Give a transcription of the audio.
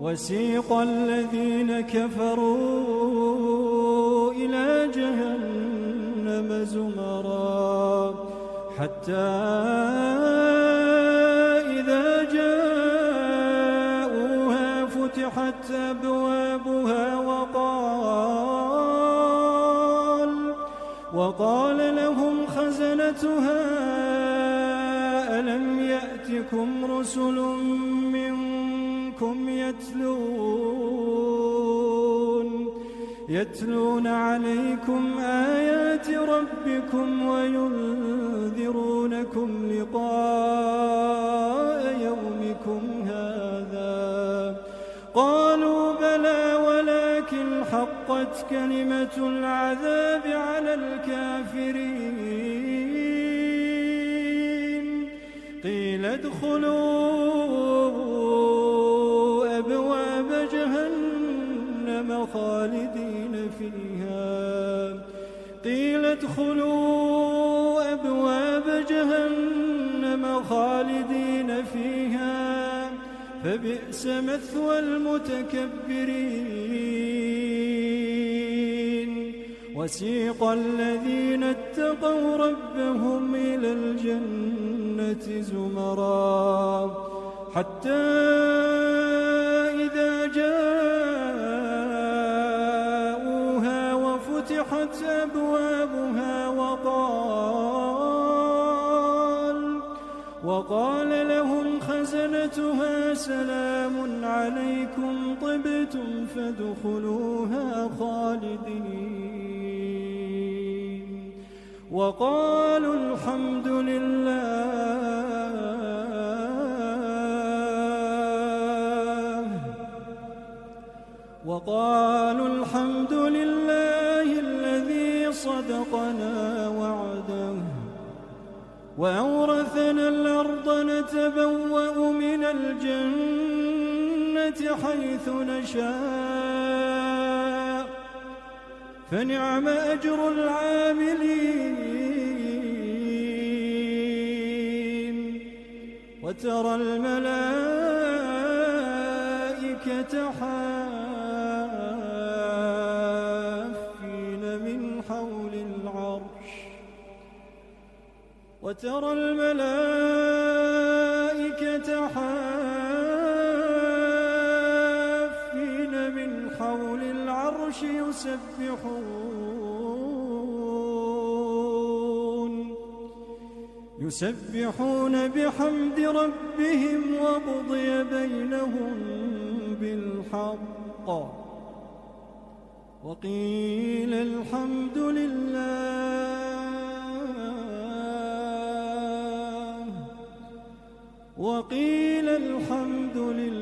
وسيق الذين كفروا إلى جهنم زمرا حتى إذا جاءوها فتحت أبوابها وقال وقال لهم خزنتها ألم يأتكم رسل منكم يتلون يتلون عليكم آيات ربكم وينذرونكم لقاء يومكم هذا قالوا بلى ولكن حقت كلمة العذاب على الكافرين قيل ادخلوا ادخلوا أبواب جهنم خالدين فيها فبئس مثوى المتكبرين. وسيق الذين اتقوا ربهم إلى الجنة زمرا حتى وفتحت أبوابها وقال وقال لهم خزنتها سلام عليكم طبتم فادخلوها خالدين. وقالوا الحمد لله. وقالوا الحمد وأورثنا الأرض نتبوأ من الجنة حيث نشاء. فنعم أجر العاملين. وترى الملائكة حافين وترى الملائكة حافين من حول العرش يسبحون. يسبحون بحمد ربهم وقضي بينهم بالحق. وقيل الحمد لله وقيل الحمد لله